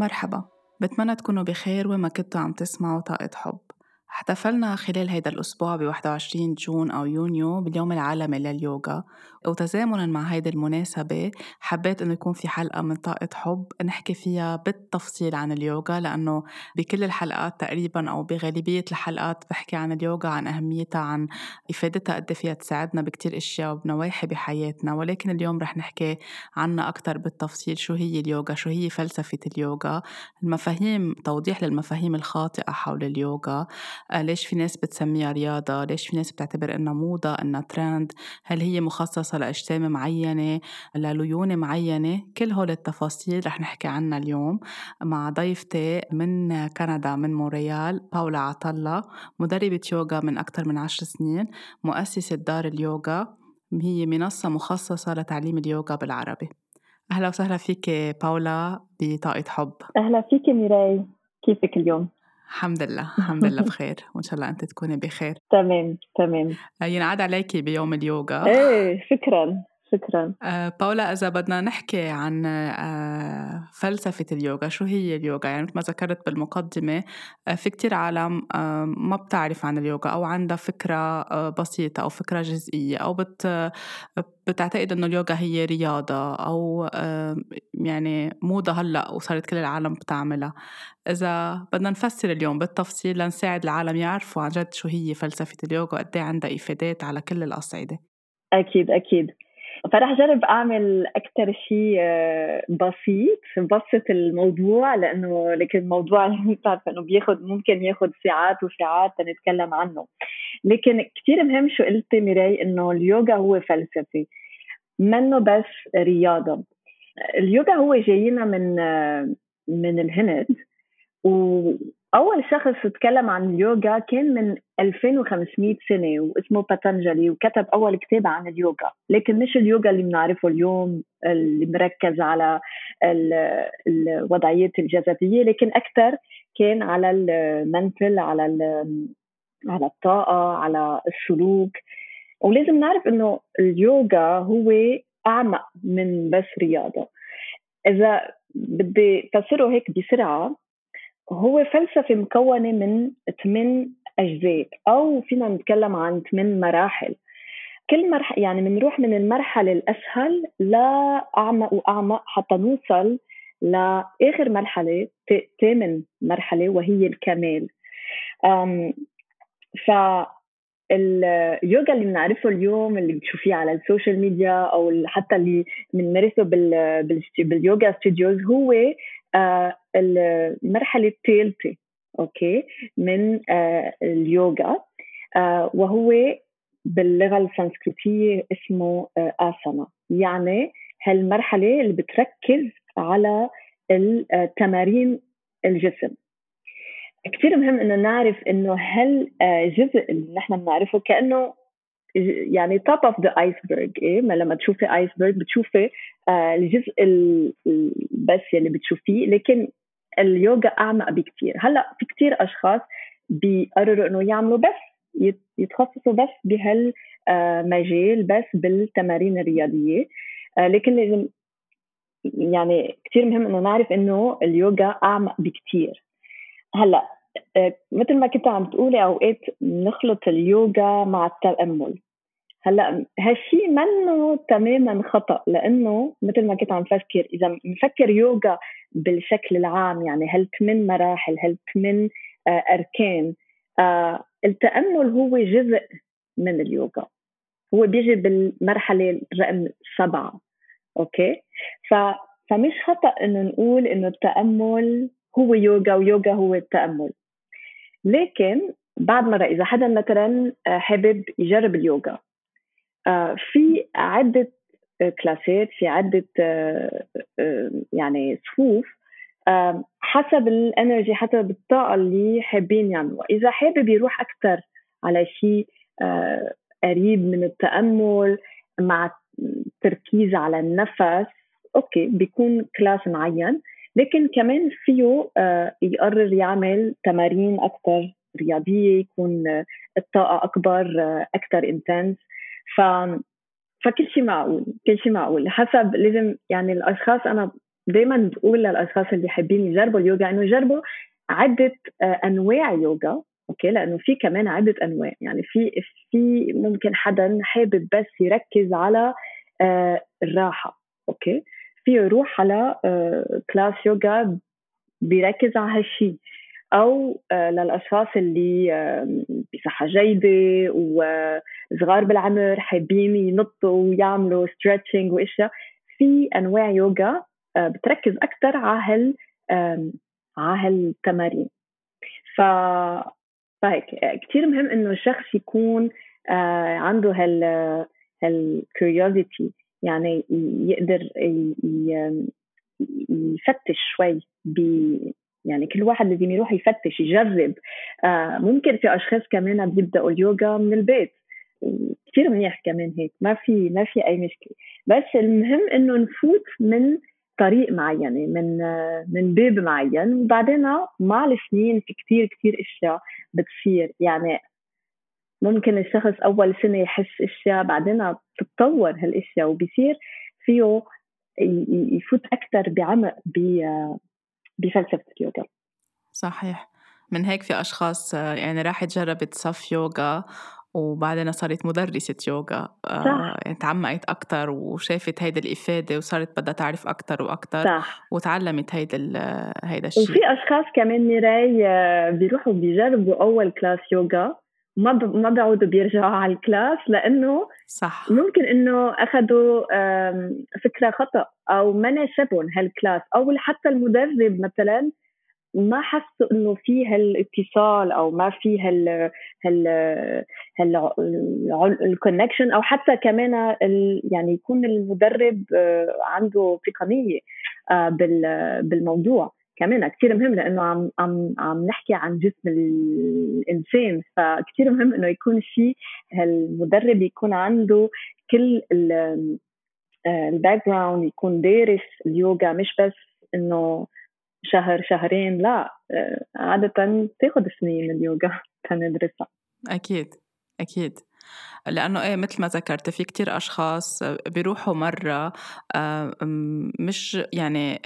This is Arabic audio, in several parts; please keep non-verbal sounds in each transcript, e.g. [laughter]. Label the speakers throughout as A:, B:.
A: مرحبا بتمنى تكونوا بخير وما كنتوا عم تسمعوا طاقة حب. احتفلنا خلال هيدا الأسبوع ب 21 جون أو يونيو باليوم العالمي لليوغا. وتزامنا مع هيدي المناسبة حبيت إنه يكون في حلقة من طاقة حب نحكي فيها بالتفصيل عن اليوغا لأنه بكل الحلقات تقريبا أو بغالبية الحلقات بحكي عن اليوغا عن أهميتها عن إفادتها قد إيه فيها تساعدنا بكتير أشياء وبنواحي بحياتنا. ولكن اليوم رح نحكي عنها أكثر بالتفصيل شو هي اليوغا؟ شو هي فلسفة اليوغا؟ المفاهيم توضيح للمفاهيم الخاطئة حول اليوغا. ليش في ناس بتسميها رياضة؟ ليش في ناس بتعتبر إنها موضة إنها ترند هل هي مخصصة لأجسام معينة لليونة معينة؟ كل هول التفاصيل رح نحكي عنها اليوم مع ضيفتي من كندا من مونريال باولا عطلة مدربة يوغا من أكثر من عشر سنين مؤسسة دار اليوغا. هي منصة مخصصة لتعليم اليوغا بالعربي. أهلا وسهلا فيك باولا بطاقة حب.
B: أهلا فيك ميراي. كيفك اليوم؟
A: الحمد لله الحمد لله بخير وإن شاء الله أنت تكوني بخير.
B: تمام تمام.
A: ينعاد عليكي بيوم اليوغا.
B: إيه شكرا. شكرا
A: آه باولا إذا بدنا نحكي عن آه فلسفة اليوغا شو هي اليوغا؟ يعني مثل ما ذكرت بالمقدمة آه في كتير عالم آه ما بتعرف عن اليوغا أو عندها فكرة آه بسيطة أو فكرة جزئية أو بت بتعتقد إنه اليوغا هي رياضة أو آه يعني موضة هلأ وصارت كل العالم بتعملها. إذا بدنا نفسر اليوم بالتفصيل لنساعد العالم يعرفوا عن جد شو هي فلسفة اليوغا وقد إيه عندها إفادات على كل الأصعدة.
B: أكيد أكيد. فرح جرب أعمل أكثر شيء آه، بسيط بسط الموضوع لأنه لكن الموضوع [laughs] بتعرف إنه بياخذ ممكن ياخذ ساعات وساعات نتكلم عنه. لكن كثير مهم شو قلتي ميراي إنه اليوغا هو فلسفه منه بس رياضة. اليوغا هو جاينا من آه، من الهند واول شخص تكلم عن اليوغا كان من 2500 سنة واسمه باتنجلي وكتب أول كتاب عن اليوغا. لكن مش اليوغا اللي بنعرفه اليوم اللي مركز على الوضعيات الجسدية لكن أكثر كان على المنتل على على الطاقة على السلوك. ولازم نعرف إنه اليوغا هو أعمق من بس رياضة. إذا بدي فسره هيك بسرعة هو فلسفة مكونة من ثمان أجزاء أو فينا نتكلم عن ثمان مراحل. كل مرحلة يعني بنروح من المرحلة الأسهل لأعمق وأعمق حتى نوصل لآخر مرحلة ثامن مرحلة وهي الكمال. ف اليوغا اللي بنعرفه اليوم اللي بتشوفيه على ال social media أو حتى اللي بنمارسه بال yoga studios هو آه، المرحلة الثالثة okay من آه، اليوغا آه، وهو باللغة السنسكريتية اسمه آسانا. يعني هالمرحلة اللي بتركز على التمارين الجسم. كثير مهم إنه نعرف إنه هل جزء اللي نحن بنعرفه كأنه يعني top of the iceberg إيه؟ ما لما تشوفي iceberg بتشوفي آه الجزء بس يلي بتشوفيه لكن اليوغا أعمق بكثير هلأ في كثير أشخاص بيقرروا إنه يعملوا بس يتخصصوا بس بهالمجال آه، بس بالتمارين الرياضية. آه لكن لازم يعني كثير مهم إنه نعرف إنه اليوغا أعمق بكثير هلأ آه، مثل ما كنت عم تقولي أوقات نخلط اليوغا مع التأمل. هلأ هالشيء منه تماما خطأ؟ لأنه مثل ما كنت عم فكر إذا نفكر يوغا بالشكل العام يعني هالثمان مراحل هالثمان آه أركان آه التأمل هو جزء من اليوغا. هو بيجي بالمرحلة رقم سبعة okay؟ ف فمش خطأ إنه نقول إنه التأمل هو يوغا ويوغا هو التأمل. لكن بعد مرة إذا حدا مثلا آه، حابب يجرب اليوغا في عدة كلاسات في عدة آه، يعني صفوف حسب ال energy حسب الطاقة اللي حابين يعملوها. إذا حابب يروح أكثر على شيء قريب من التأمل مع تركيز على النفس okay بيكون class معين. لكن كمان فيه آه، يقرر يعمل تمارين أكثر رياضية يكون الطاقة أكبر آه، أكثر intense ف فكل شيء معقول كل شيء معقول. حسب لازم يعني الأشخاص أنا دائما بقول للأشخاص اللي حابين يجربوا اليوغا إنه يجربوا عدة آه، أنواع يوغا okay؟ لأنه في كمان عدة أنواع. يعني في في ممكن حدا حابب بس يركز على آه، الراحة okay؟ في يروح على class يوغا بيركز على هالشيء أو للأشخاص اللي بصحة جيدة وصغار بالعمر حابين ينطوا ويعملوا stretching وإشياء. في أنواع يوغا آه، بتركز أكثر على هال على هالتمارين ف فهيك كثير مهم إنه الشخص يكون آه، عنده هال هالكيوريوزيتي يعني يقدر يفتش شوي يعني كل واحد لازم يروح يفتش يجرب. آه ممكن في أشخاص كمان بيبدأوا اليوغا من البيت. كثير منيح كمان هيك ما في ما في أي مشكلة. بس المهم إنه نفوت من طريق معين من من باب معين. وبعدين مع السنين في كثير كثير أشياء بتصير. يعني ممكن الشخص أول سنة يحس أشياء بعدين بتتطور هالأشياء. وبصير فيه يفوت أكثر بعمق بفلسفة اليوغا.
A: صحيح. من هيك في أشخاص يعني راحت جربت صف يوغا وبعدين صارت مدرسة يوغا. آه، صح. تعمقت أكتر وشافت هيدا الإفادة وصارت بدها تعرف أكتر وأكتر صح. وتعلمت هيدا هيدا الشيء.
B: وفي أشخاص كمان ميراي آه، بيروحوا بيجربوا أول class يوغا. ما ب... ما بيعودوا بيرجعوا على ال class لأنه
A: صح.
B: ممكن إنه أخذوا فكرة خطأ أو ما ناسبهم هال class أو حتى المدرب مثلا ما حسوا إنه في هالاتصال أو ما في هال هال هال ال connection أو حتى كمان ال يعني يكون المدرب آه، عنده تقنية آه، بالموضوع. كمان كثير مهم لأنه عم عم عم نحكي عن جسم الإنسان فكثير مهم إنه يكون في هالمدرب يكون عنده كل ال back آه، ground يكون دارس اليوغا مش بس إنه شهر شهرين لا آه، عادة تاخذ سنين اليوغا [laughs] تندرسها.
A: أكيد أكيد. لأنه إيه مثل ما ذكرت في كتير أشخاص بيروحوا مرة آه، مش يعني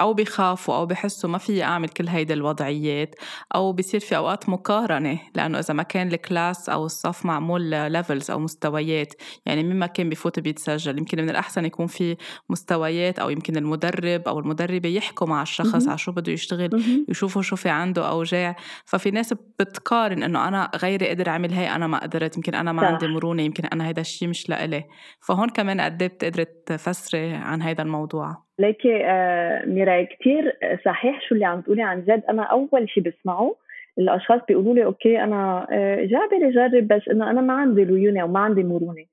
A: أو بخافوا أو بحسوا ما في أعمل كل هيدي الوضعيات أو بصير في أوقات مقارنة لأنه إذا ما كان ال class أو الصف معمول levels أو مستويات يعني مين ما كان بفوت بيتسجل يمكن من الأحسن يكون في مستويات أو يمكن المدرب أو المدربة يحكوا مع الشخص على شو بده يشتغل يشوفوا شو في عنده أوجاع ففي ناس بتقارن إنه أنا غيري قدر عمل هي أنا ما قدرت. يمكن أنا ما صح. عندي مرونة يمكن أنا هيدا الشيء مش لإلي. فهون كمان قد إيه بتقدري تفسري عن هيدا الموضوع؟
B: ليكي آه ميراي كثير صحيح شو اللي عم تقولي عن جد. أنا أول شيء بسمعه الأشخاص بيقولوا لي okay أنا آه جاي أجرب بس إنه أنا ما عندي ليونة وما عندي مرونة.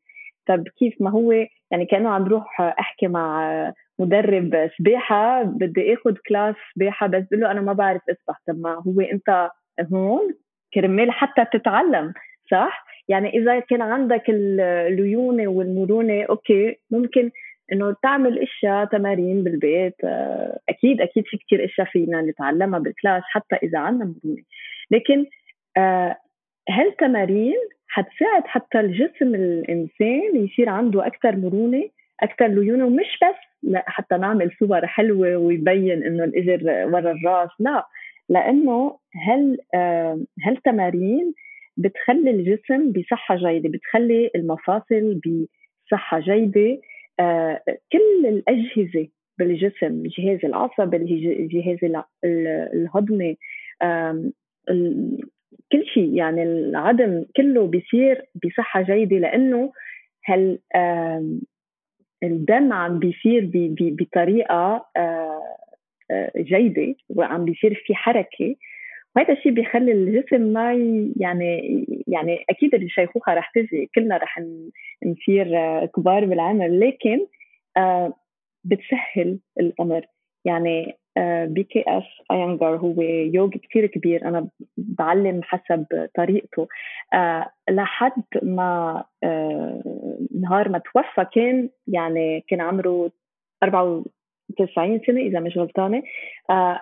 B: طب كيف ما هو؟ يعني كأنه عم بروح أحكي مع مدرب سباحة بدي آخذ class سباحة بس بقول له أنا ما بعرف أسبح. طب ما هو أنت هون كرمال حتى تتعلم صح؟ يعني إذا كان عندك الليونة والمرونة okay ممكن إنه تعمل إشياء تمارين بالبيت. آه، أكيد أكيد في كثير إشياء فينا نتعلمها بال class حتى إذا عندنا مرونة. لكن آه، هالتمارين حتساعد حتى الجسم الإنسان يصير عنده أكثر مرونة أكثر ليونة ومش بس حتى نعمل صور حلوة ويبين إنه الإجر ورا الرأس لا. لأنه هل آه، هالتمارين بتخلي الجسم بصحة جيدة بتخلي المفاصل بصحة جيدة. آه، كل الأجهزة بالجسم الجهاز العصبي الجهاز الهضمي كل شيء يعني العدم كله بيصير بصحة جيدة لأنه هل الدم عم بيصير بطريقة آه، آه، جيدة وعم بيصير في حركة. وهذا الشيء بيخلي الجسم ما يعني يعني أكيد الشيخوخه رح تجي كلنا رح نصير كبار بالعمر. لكن آه، بتسهل الأمر. يعني بي كي إس اينغار هو yogi كثير كبير. أنا بعلم حسب طريقته. آه، لحد ما آه، نهار ما توفى كان يعني كان عمره 94 سنة إذا مش غلطانة.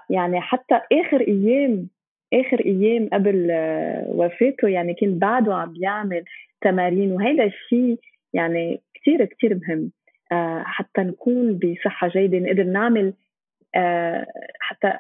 B: يعني حتى آخر أيام آخر أيام قبل آه، وفاته يعني كان بعده عم بيعمل تمارين وهذا الشيء يعني كثير كثير مهم. آه، حتى نكون بصحة جيدة نقدر نعمل آه، حتى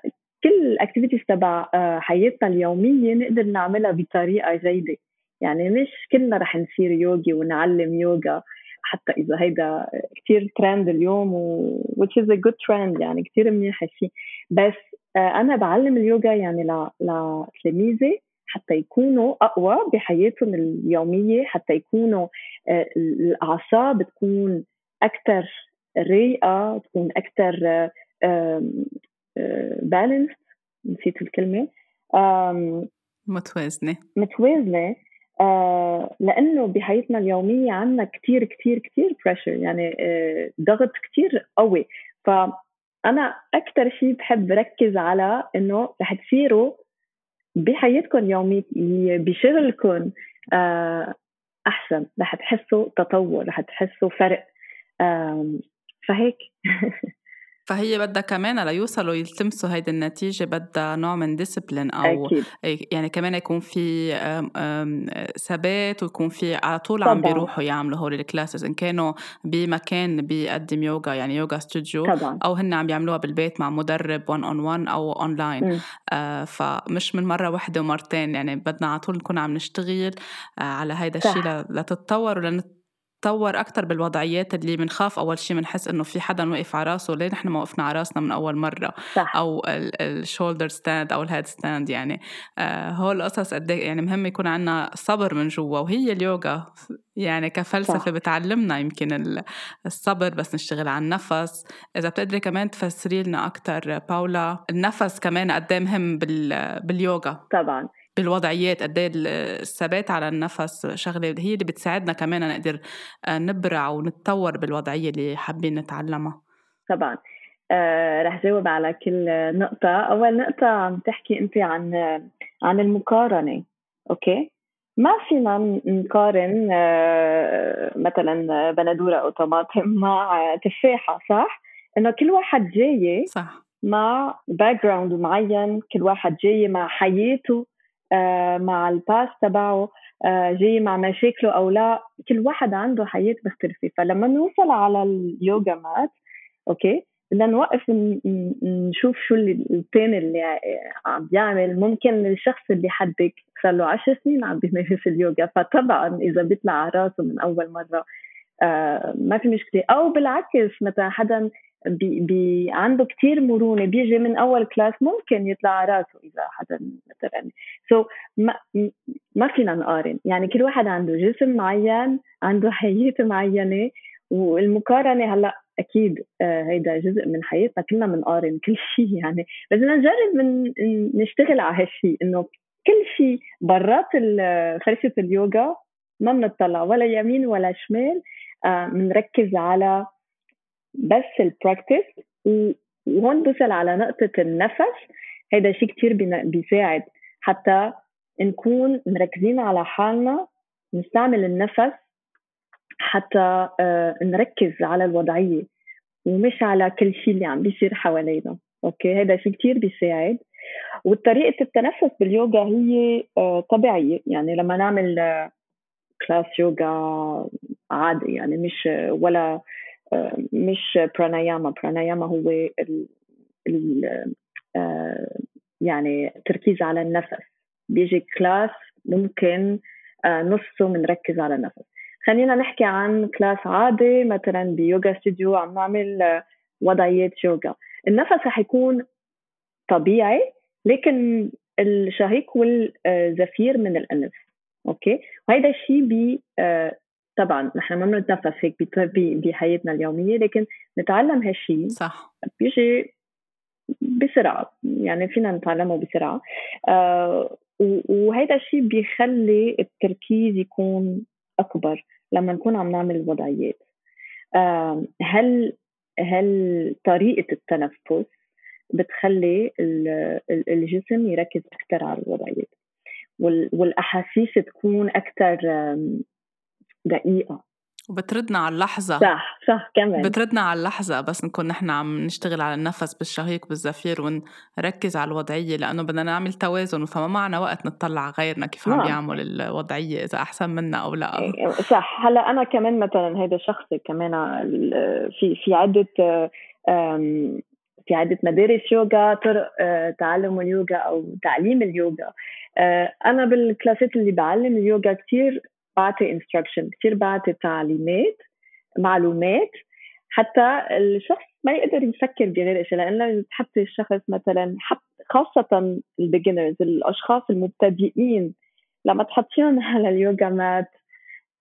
B: كل الاكتيفيتيز تبع حياتنا اليومية نقدر نعملها بطريقة جيدة. يعني مش كلنا رح نصير يوجي ونعلم يوغا حتى إذا هيدا كثير ترند اليوم و which is a good trend يعني كثير منيح الشيء بس أنا بعلم اليوغا يعني لتلاميذي حتى يكونوا أقوى بحياتهم اليومية حتى يكونوا آه، الأعصاب تكون أكثر رايقة تكون أكثر بالانس نسيت الكلمة.
A: متوازنة.
B: متوازنة آه لأنه بحياتنا اليومية عندنا كثير كثير كثير بريشر يعني آه ضغط كثير قوي. فانا أكثر شيء بحب ركز على إنه رح تصيروا بحياتكم اليومية بشغلكم آه، أحسن. رح تحسوا تطور رح تحسوا فرق. فهيك. [laughs]
A: فهي بدها كمان ليوصلوا يلتمسوا هيدي النتيجة بدها نوع من discipline أو أكيد. يعني كمان يكون في ثبات ويكون في على طول طبعا. عم بيروحوا يعملوا هول ال classes إن كانوا بمكان بيقدم يوغا يعني yoga studio طبعا. أو هن عم بيعملوها بالبيت مع مدرب 1 on 1 أو أونلاين آه فمش من مرة واحدة ومرتين يعني بدنا على طول نكون عم نشتغل آه على هيدا الشيء لتتطور ولنتطور أكتر بالوضعيات اللي بنخاف أول شيء بنحس إنه في حدا واقف على راسه ليه نحن ما وقفنا على راسنا من أول مرة؟ صح. أو ال shoulder stand أو ال head stand يعني. آه هول القصص قد إيه، يعني مهم يكون عنا صبر من جوا وهي اليوغا. يعني كفلسفة صح. بتعلمنا يمكن الصبر بس نشتغل على النفس. إذا بتقدري كمان تفسري لنا أكتر باولا النفس كمان قد إيه مهم باليوغا؟
B: طبعا.
A: بالوضعيات قد إيه الثبات على النفس شغلة هي اللي بتساعدنا كمان نقدر آه، نبرع ونتطور بالوضعية اللي حابين نتعلمها.
B: طبعا. آه رح جاوب على كل نقطة، أول نقطة عم تحكي أنت عن عن المقارنة، أوكي؟ ما فينا نقارن آه مثلا بندورة أو طماطم مع تفاحة صح؟ إنه كل واحد جاي
A: صح.
B: مع background معين، كل واحد جاي مع حياته. مع ال past تبعه آه، جاي مع مشاكله أو لا كل واحد عنده حياة مختلفة. فلما نوصل على ال yoga mat okay؟ بدنا نوقف نشوف شو اللي الثاني اللي عم بيعمل ممكن الشخص اللي حدك صار له 10 سنين عم بيمارس اليوغا فطبعا إذا بيطلع على راسه من أول مرة آه ما في مشكلة. أو بالعكس مثلا حدا بي بي عنده كثير مرونة بيجي من أول class ممكن يطلع على راسه إذا حدا مثلا. so ما ما فينا نقارن. يعني كل واحد عنده جسم معين عنده حياة معينة والمقارنة هلأ أكيد آه هيدا جزء من حياتنا كلنا بنقارن كل شيء يعني. بس بدنا نجرب من نشتغل على هالشيء إنه كل شيء برات فرشه اليوغا ما بنطلع ولا يمين ولا شمال بنركز آه على بس ال practice وهون بوصل على نقطة النفس. هيدا شيء كتير بيساعد. حتى نكون مركزين على حالنا نستعمل النفس حتى آه، نركز على الوضعية ومش على كل شيء اللي عم بيصير حوالينا. okay؟ هذا شيء كتير بيساعد. وطريقة التنفس باليوغا هي آه، طبيعية. يعني لما نعمل class آه، يوغا عادي يعني مش ولا مش براناياما براناياما هو ال ال يعني تركيز على النفس. بيجي class ممكن نصه بنركز على النفس. خلينا نحكي عن class عادي مثلا ب yoga studio عم نعمل وضعيات يوغا. النفس رح يكون طبيعي لكن الشهيق والزفير من الأنف. أوكي؟ وهذا الشيء طبعا نحن ما بنتنفس هيك بحياتنا اليومية لكن نتعلم هالشيء
A: صح.
B: بيجي بسرعة يعني فينا نتعلمه بسرعة. آه وهذا الشيء بيخلي التركيز يكون أكبر لما نكون عم نعمل وضعيات آه هل هل طريقة التنفس بتخلي الجسم يركز أكثر على الوضعيات؟ والأحاسيس تكون أكثر دقيقة.
A: وبتردنا على اللحظة.
B: صح صح كمان.
A: بتردنا على اللحظة بس نكون نحن عم نشتغل على النفس بالشهيق بالزفير ونركز على الوضعية لأنه بدنا نعمل توازن فما معنا وقت نطلع على غيرنا كيف عم بيعمل الوضعية إذا أحسن منا أو لا.
B: إيه، صح. هلأ أنا كمان مثلا هيدا شخصي كمان في في عدة في عدة مدارس يوغا طرق آه، تعلم اليوغا أو تعليم اليوغا. آه، أنا بالكلاسات اللي بعلم اليوغا كثير بعطي instruction كثير بعطي تعليمات معلومات حتى الشخص ما يقدر يفكر بغير شيء لأنه تحطي الشخص مثلا حط خاصة ال beginners الأشخاص المبتدئين لما تحطيهم [laughs] على اليوغا mat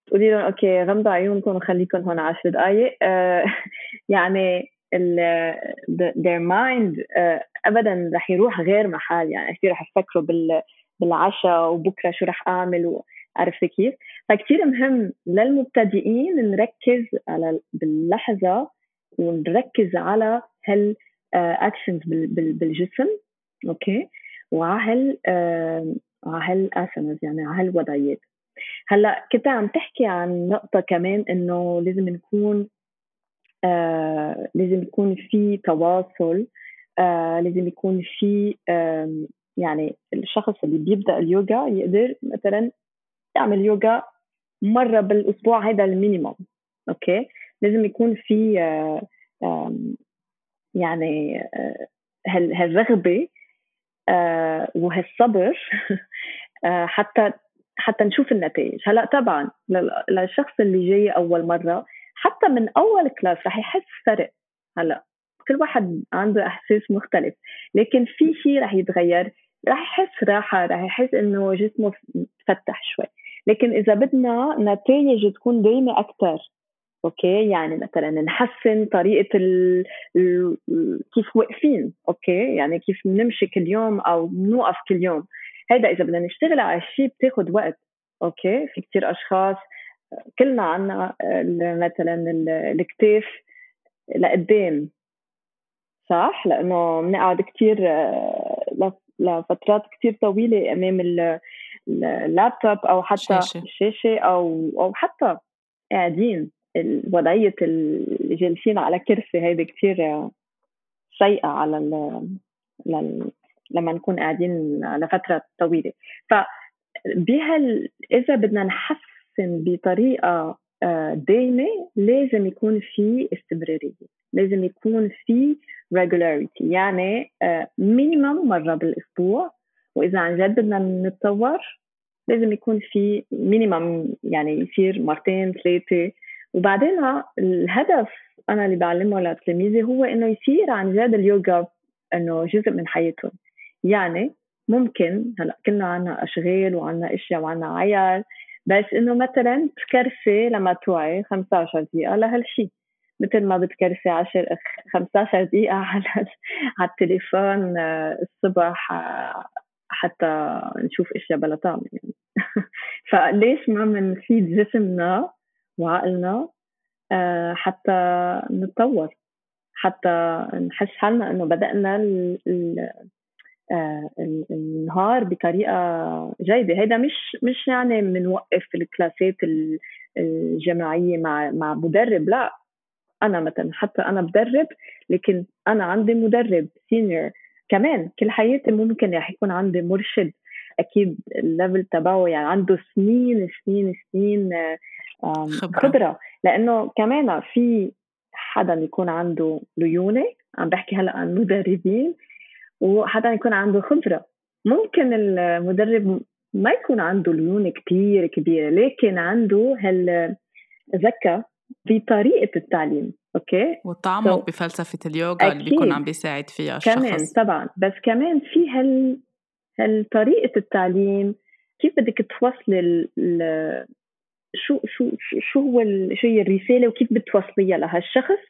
B: تقولي لهم okay غمضوا عيونكم وخليكم هون 10 دقائق آه [laughs] يعني their mind uh, ابدا رح يروح غير محل يعني كثير رح يفكروا بال بالعشاء وبكرة شو رح أعمل عرفت كيف؟ فكتير مهم للمبتدئين نركز على باللحظة ونركز على هال actions بالجسم okay؟ وعلى هال على هال asanas يعني على هالوضعيات هلأ كنت عم تحكي عن نقطة كمان إنه لازم نكون آه لازم يكون في تواصل آه لازم يكون في آه يعني الشخص اللي بيبدأ اليوغا يقدر مثلا يعمل يوغا مرة بالأسبوع هذا ال minimum okay؟ لازم يكون في آه يعني آه، هالرغبة آه، وهالصبر [laughs] حتى حتى نشوف النتائج. هلأ طبعا للشخص اللي جاي أول مرة حتى من أول كلاس رح يحس فرق هلأ. كل واحد عنده إحساس مختلف لكن في شيء رح يتغير رح يحس راحة رح يحس إنه جسمه فتح شوي. لكن إذا بدنا نتائج تكون دايمة أكثر okay؟ يعني مثلا نحسن طريقة ال... ال... كيف واقفين okay؟ يعني كيف بنمشي كل يوم أو بنوقف كل يوم. هيدا إذا بدنا نشتغل على شيء بتاخذ وقت أوكي؟ في كثير أشخاص كلنا عنا مثلا الكتاف لقدام صح؟ لأنه بنقعد كثير آه، لفترات كثير طويلة أمام اللابتوب أو حتى الشاشه, الشاشة أو أو حتى قاعدين. وضعية الجالسين على كرسي هيدي كثير سيئة على ال لما نكون قاعدين لفترة طويلة. ف بهال إذا بدنا نحس يحسن بطريقة آه، دايمة لازم يكون في استمرارية. لازم يكون في regularity. يعني مينيمم آه، مرة بالأسبوع وإذا عن جد بدنا نتطور لازم يكون في مينيمم يعني يصير مرتين ثلاثة. وبعدين الهدف أنا اللي بعلمه لتلاميذي هو إنه يصير عن جد اليوغا إنه جزء من حياتهم. يعني ممكن هلأ كلنا عنا أشغال وعنا أشياء وعنا عيال بس إنه مثلا تكرسي لما توعي 15 دقيقة لهالشيء مثل ما بتكرسي 10 15 دقيقة على على التليفون آه، الصبح آه، حتى نشوف إشياء بلا طعم يعني. [laughs] فليش ما بنفيد جسمنا وعقلنا آه، حتى نتطور حتى نحس حالنا إنه بدأنا آه، النهار بطريقة جيدة. هذا مش مش يعني بنوقف الكلاسات الجماعية مع مع مدرب لا. أنا مثلا حتى أنا بدرب لكن أنا عندي مدرب senior كمان كل حياتي ممكن رح يكون عندي مرشد أكيد ال level تبعه يعني عنده سنين سنين سنين خبرة. خبرة لأنه كمان في حدا يكون عنده ليونة عم بحكي هلأ عن مدربين وحتى يكون عنده خبرة ممكن المدرب ما يكون عنده ليونة كتير كبيرة لكن عنده هالذكاء بطريقة التعليم okay؟
A: والتعمق so, بفلسفة اليوغا اللي بيكون عم بيساعد فيها الشخص.
B: كمان طبعا. بس كمان في هال هالطريقة التعليم كيف بدك توصلي ال... شو شو شو هو ال... شو هي الرسالة وكيف بتوصليها لهالشخص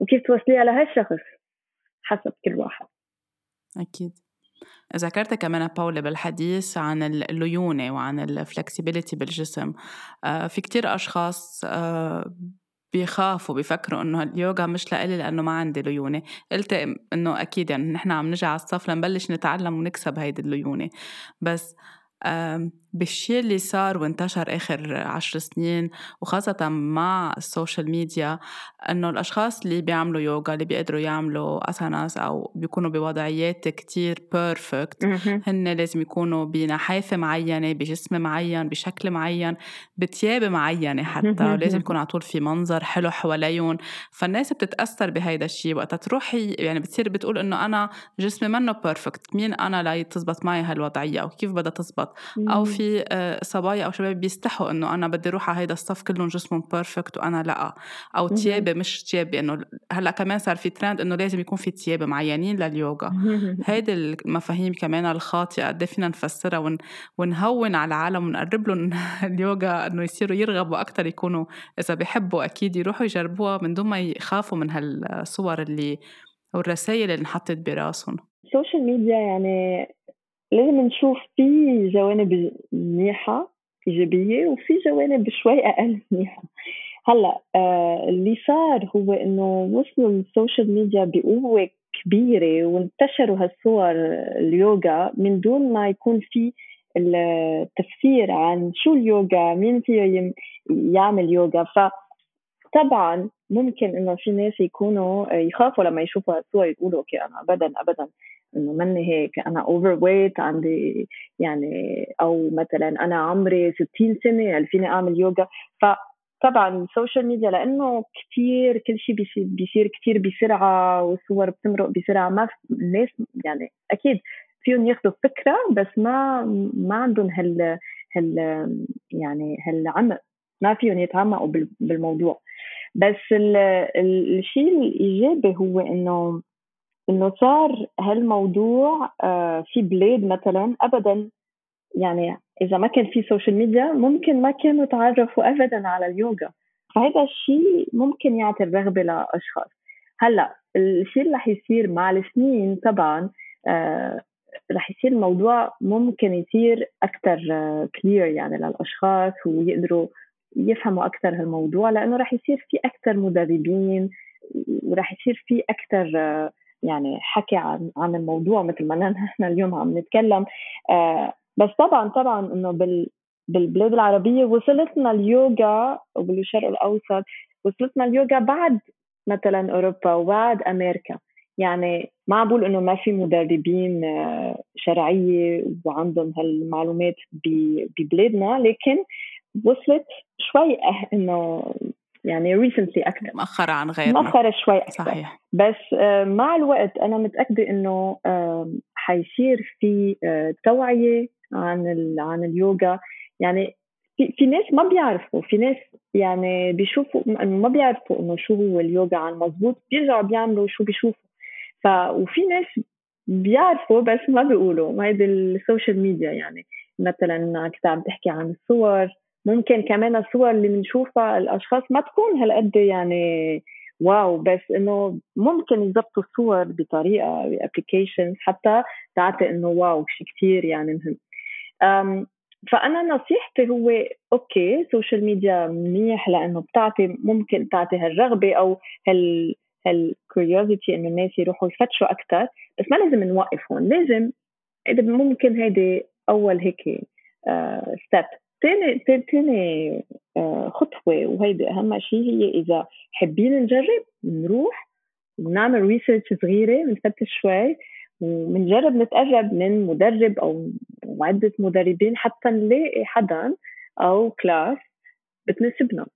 B: وكيف توصليها لهالشخص؟ حسب كل واحد.
A: أكيد. ذكرت كمان باولا بالحديث عن الليونة وعن ال flexibility بالجسم. آه، في كتير أشخاص آه، بيخافوا بيفكروا إنه اليوغا مش لإلي لأنه ما عندي ليونة. قلت إنه أكيد يعني نحن عم نجي على الصف لنبلش نتعلم ونكسب هيدي الليونة. بس بالشيء اللي صار وانتشر آخر عشر سنين وخاصة مع ال social media إنه الأشخاص اللي بيعملوا يوغا اللي بيقدروا يعملوا asanas أو بيكونوا بوضعيات كتير perfect هن لازم يكونوا بنحافة معينة بجسم معين بشكل معين بتياب معينة حتى لازم [laughs] يكون على طول في منظر حلو حواليهم فالناس بتتأثر بهيدا الشيء وقتها تروحي يعني بتصير بتقول إنه أنا جسمي منه perfect مين أنا لتزبط معي هالوضعية أو كيف بدها تزبط؟ أو في آه، صبايا أو شباب بيستحوا إنه أنا بدي أروح على هيدا الصف كلهم جسمهم perfect وأنا لأ. أو تيابي مش تيابي إنه هلأ كمان صار في ترند إنه لازم يكون في تيابي معينين لليوغا. هيدي المفاهيم كمان الخاطئة قد إيه فينا نفسرها ون... ونهون على العالم ونقرب لهم [laughs] اليوغا إنه يصيروا يرغبوا أكثر يكونوا إذا بيحبوا أكيد يروحوا يجربوها من دون ما يخافوا من هالصور اللي والرسائل اللي انحطت براسهم.
B: السوشيال ميديا يعني لازم نشوف في جوانب منيحة إيجابية وفي جوانب شوي أقل منيحة. هلأ آه اللي صار هو إنه وصلوا ال social media بقوة كبيرة وانتشروا هالصور اليوغا من دون ما يكون في التفسير عن شو اليوغا مين فيه يعمل يوغا. فطبعا ممكن إنه في ناس يكونوا يخافوا لما يشوفوا هالصور يقولوا okay أنا ابدا ابدا. إنه مني هيك أنا overweight عندي يعني أو مثلا أنا عمري 60 سنة هل فيني أعمل يوغا. ف طبعا ال social media لأنه كثير كل شيء بيصير, بيصير كثير بسرعة والصور بتمرق بسرعة. ما الناس يعني أكيد فيهم ياخذوا فكرة بس ما ما عندهم هال هال يعني هالعمق. ما فيهم يتعمقوا بالموضوع. بس الشيء الإيجابي هو إنه إنه صار هالموضوع آه، في بلاد مثلا ابدا يعني إذا ما كان في social media ممكن ما كانوا تعرفوا ابدا على اليوغا. فهذا الشيء ممكن يعطي الرغبة لأشخاص. هلأ الشيء اللي رح يصير مع السنين طبعا آه رح يصير الموضوع ممكن يصير أكثر كلير يعني للأشخاص ويقدروا يفهموا أكثر هالموضوع لأنه رح يصير في أكثر مدربين ورح يصير في أكثر يعني حكي عن عن الموضوع مثل ما نحن [laughs] اليوم عم نتكلم. آه بس طبعا طبعا إنه بال بالبلاد العربية وصلتنا اليوغا وبالشرق الأوسط وصلتنا اليوغا بعد مثلا أوروبا وبعد أمريكا. يعني ما بقول إنه ما في مدربين آه، شرعية وعندهم هالمعلومات ببلادنا لكن وصلت شوي أه، إنه يعني ريسنتلي أكثر.
A: مؤخرة عن غيرنا.
B: مؤخرة شوي أكثر. صحيح. بس آه، مع الوقت أنا متأكدة إنه حيصير في توعية عن عن اليوغا. يعني في, في ناس ما بيعرفوا في ناس يعني بيشوفوا ما بيعرفوا إنه شو هو اليوغا عن مزبوط بيرجعوا بيعملوا شو بيشوفوا. ف وفي ناس بيعرفوا بس ما بيقولوا. هيدي ال social media يعني. مثلا كنت عم تحكي عن الصور ممكن كمان الصور اللي بنشوفها الأشخاص ما تكون هالقد يعني wow بس إنه ممكن يضبطوا الصور بطريقة publication حتى تعطي إنه wow شيء كثير يعني مهم. فأنا نصيحتي هو okay ال social media منيح لأنه بتعطي ممكن تعطي هالرغبة أو هال هال curiosity إنه الناس يروحوا يفتشوا أكثر بس ما لازم نوقف هون لازم إذا ممكن هيدي أول هيك step ثاني ثاني خطوة وهيدي أهم شيء هي إذا حابين نجرب نروح ونعمل research صغيرة بنفتش شوي وبنجرب نتقرب من مدرب أو عده مدربين حتى نلاقي حدا أو class بتناسبنا.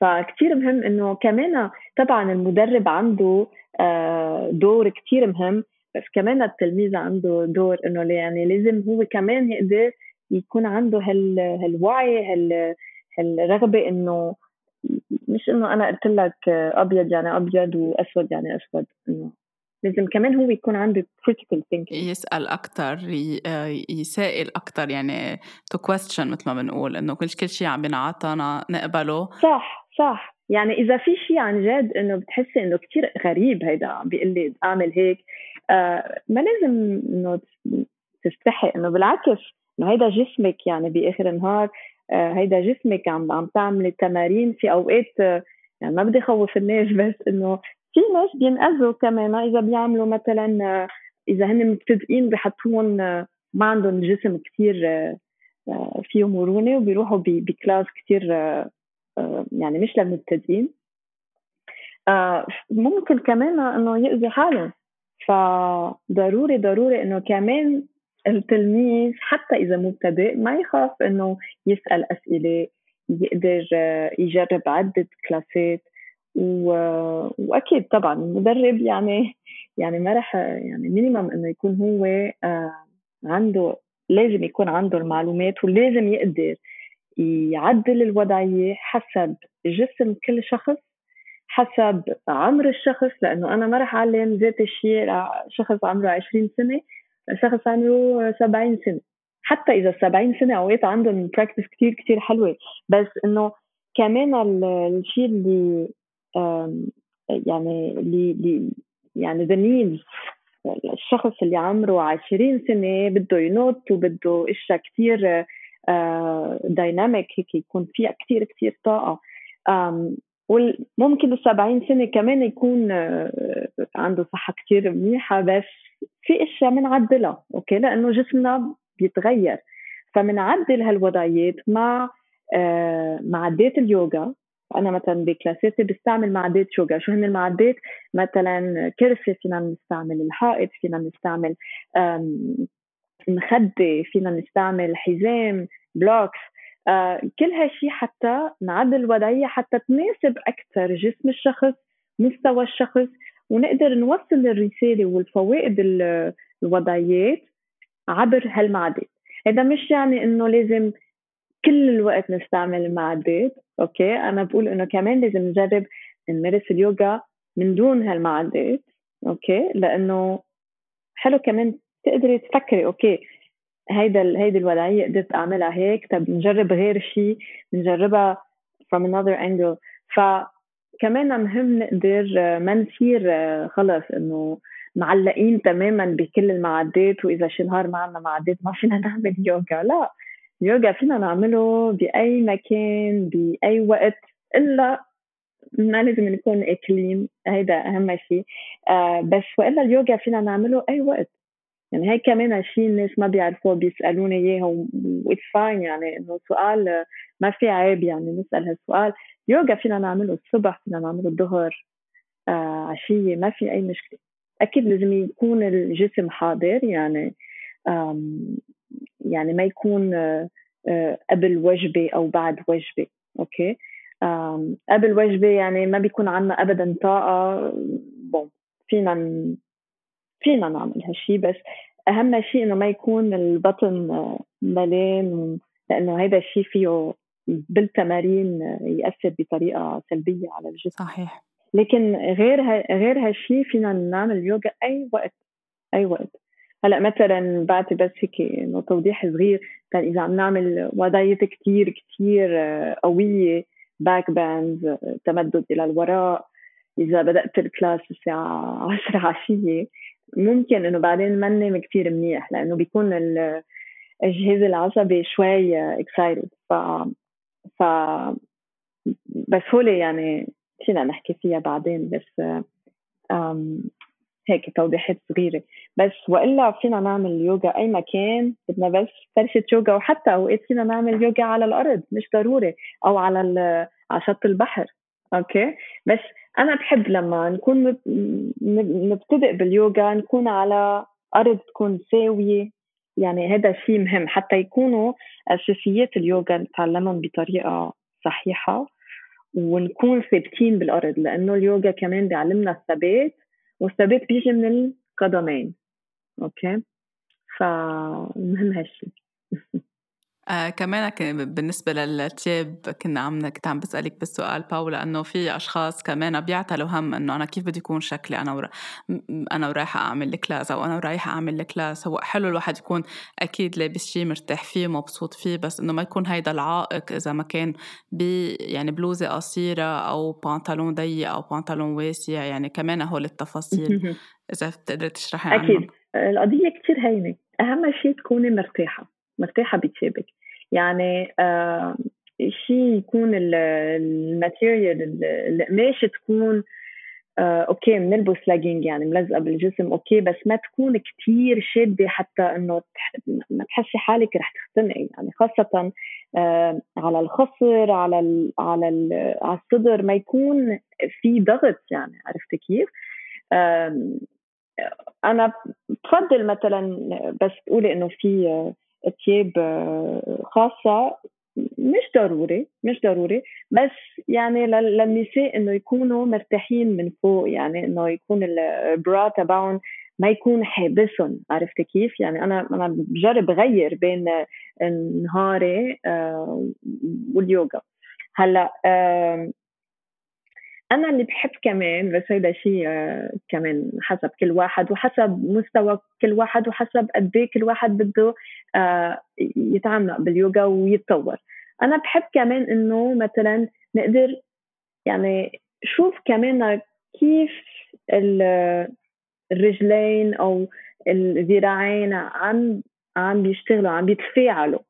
B: فكتير مهم إنه كمان طبعا المدرب عنده آه، دور كتير مهم بس كمان التلميذ عنده دور إنه يعني لازم هو كمان يقدر يكون عنده هال هالوعي هال هالرغبة إنه مش إنه أنا قلت لك أبيض يعني أبيض وأسود يعني أسود إنه لازم كمان هو يكون عنده critical thinking.
A: يسأل أكتر يسائل أكتر يعني to question مثل ما بنقول إنه كل كل شيء عم بينعطانا نقبله.
B: صح صح. يعني إذا في شيء عن جد إنه بتحسي إنه كتير غريب هيدا عم بيقول لي أعمل هيك آه ما لازم إنه تستحي إنه بالعكس إنه هيدا جسمك يعني بآخر النهار آه هيدا جسمك عم عم تعملي تمارين في أوقات آه يعني ما بدي خوف الناس بس إنه في ناس بينأذوا كمان إذا بيعملوا مثلا إذا هن مبتدئين بحطوهم ما عندهم جسم كثير فيه مرونة وبيروحوا بكلاس كثير يعني مش للمبتدئين. ممكن كمان إنه يأذي حالهم. فضروري ضروري إنه كمان التلميذ حتى إذا مبتدئ ما يخاف إنه يسأل أسئلة يقدر يجرب عدة كلاسات. و... وأكيد طبعا المدرب يعني يعني ما راح يعني مينيمم إنه يكون هو آه، عنده لازم يكون عنده المعلومات ولازم يقدر يعدل الوضعية حسب جسم كل شخص حسب عمر الشخص لأنه أنا ما راح أعلم ذات الشيء لشخص عمره 20 سنة لشخص عمره 70 سنة. حتى إذا 70 سنة اوقات عندهم practice كثير كثير حلوة. بس إنه كمان الشيء اللي يعني اللي يعني the needs الشخص اللي عمره 20 سنة بده ينط وبده إشياء كثير dynamic هيك يكون فيها كثير كثير طاقة. وممكن ال 70 سنة كمان يكون عنده صحة كثير منيحة بس في إشياء بنعدلها okay؟ لأنه جسمنا بيتغير. فبنعدل هالوضعيات مع آه، معدات اليوغا. أنا مثلا بكلاساتي بستعمل معدات يوغا. شو هن المعدات؟ مثلا كرسي فينا نستعمل الحائط فينا نستعمل مخدة فينا نستعمل حزام blocks. آه كل هالشيء حتى نعدل الوضعية حتى تناسب أكثر جسم الشخص مستوى الشخص. ونقدر نوصل الرسالة والفوائد الوضعيات عبر هالمعدات هذا مش يعني إنه لازم كل الوقت نستعمل المعدات okay؟ أنا بقول إنه كمان لازم نجرب نمارس اليوغا من دون هالمعدات okay؟ لأنه حلو كمان تقدري تفكري okay؟ هيدا هيدي الوضعية قدرت أعملها هيك طب نجرب غير شيء نجربها from another angle. فكمان مهم نقدر ما نصير خلص إنه معلقين تماما بكل المعدات وإذا شي نهار ما عندنا معدات ما فينا [laughs] نعمل يوغا. لا اليوغا فينا نعمله بأي مكان بأي وقت إلا ما لازم نكون أكلين. هيدا أهم شيء آه بس وإلا اليوغا فينا نعمله أي وقت. يعني هيك كمان شيء الناس ما بيعرفوه بيسألوني اياه it's fine يعني إنه سؤال ما في عيب يعني نسأل هالسؤال. يوغا فينا نعمله الصبح فينا نعمله الظهر آه عشية ما في أي مشكلة. أكيد لازم يكون الجسم حاضر يعني يعني ما يكون آه قبل وجبة أو بعد وجبة okay؟ قبل وجبة يعني ما بيكون عندنا ابدا طاقة. bon فينا فينا نعمل هالشيء بس أهم شيء إنه ما يكون البطن آه، ملان لأنه هذا الشيء فيه بالتمارين يأثر بطريقة سلبية على الجسم.
A: صحيح.
B: لكن غير غير هالشيء فينا نعمل يوجا أي وقت أي وقت. هلأ مثلا بعطي بس هيك إنه توضيح صغير كان إذا عم نعمل وضعيات كثير كثير قوية backbend تمدد إلى الوراء إذا بدأت ال class الساعة [laughs] 10 عشية ممكن إنه بعدين ما ننام كثير منيح لأنه بيكون الجهاز العصبي شوي excited ف بس هول يعني فينا نحكي فيها بعدين بس هيك توضيحات صغيرة. بس وإلا فينا نعمل يوجا أي مكان بدنا بس فرشة يوجا وحتى أوقات فينا نعمل يوجا على الأرض مش ضروري أو على على شط البحر. أوكي؟ بس أنا بحب لما نكون نبتدئ باليوغا نكون على أرض تكون ساوية. يعني هذا شيء مهم. حتى يكونوا أساسيات اليوغا نتعلمهم بطريقة صحيحة ونكون ثابتين بالأرض لأنه اليوغا كمان بيعلمنا الثبات والثبات بيجي من القدمين. okay؟ فمهم هالشيء.
A: آه كمان بالنسبة للتياب كنا عم كنت عم بسألك بالسؤال باولا إنه في أشخاص كمان بيعتلوا هم إنه أنا كيف بدي يكون شكلي؟ أنا ورا أنا ورايحة أعمل ال class أو أنا ورايحة أعمل ال class هو حلو الواحد يكون أكيد لابس شيء مرتاح فيه مبسوط فيه بس إنه ما يكون هيدا العائق إذا ما كان ب يعني بلوزة قصيرة أو بنطلون ضيق أو بنطلون واسع. يعني كمان هول التفاصيل. إذا بتقدري تشرحي
B: عنهم. أكيد. القضية كتير هينة. أهم شيء تكوني مرتاحة. مرتاحه بتشابك يعني آه شيء يكون ال material القماشه تكون آه okay بنلبس لاجينج يعني ملزقة بالجسم okay بس ما تكون كتير شادة حتى إنه ما تحسي حالك رح تختنقي يعني خاصة آه على الخصر على ال على ال على الصدر ما يكون في ضغط يعني عرفتي كيف؟ آه أنا بفضل مثلا بس تقولي إنه في ثياب خاصة مش ضروري مش ضروري بس يعني للنساء إنه يكونوا مرتاحين من فوق يعني إنه يكون البرا تبعهم ما يكون حابسهم عرفت كيف؟ يعني أنا أنا بجرب غير بين النهاري آه، واليوغا هلأ أنا اللي بحب كمان بس هيدا شيء آه، كمان حسب كل واحد وحسب مستوى كل واحد وحسب قد إيه كل واحد بده آه، يتعمق باليوغا ويتطور. أنا بحب كمان إنه مثلا نقدر يعني شوف كمان كيف الرجلين أو الذراعين عم عم بيشتغلوا عم بيتفاعلوا.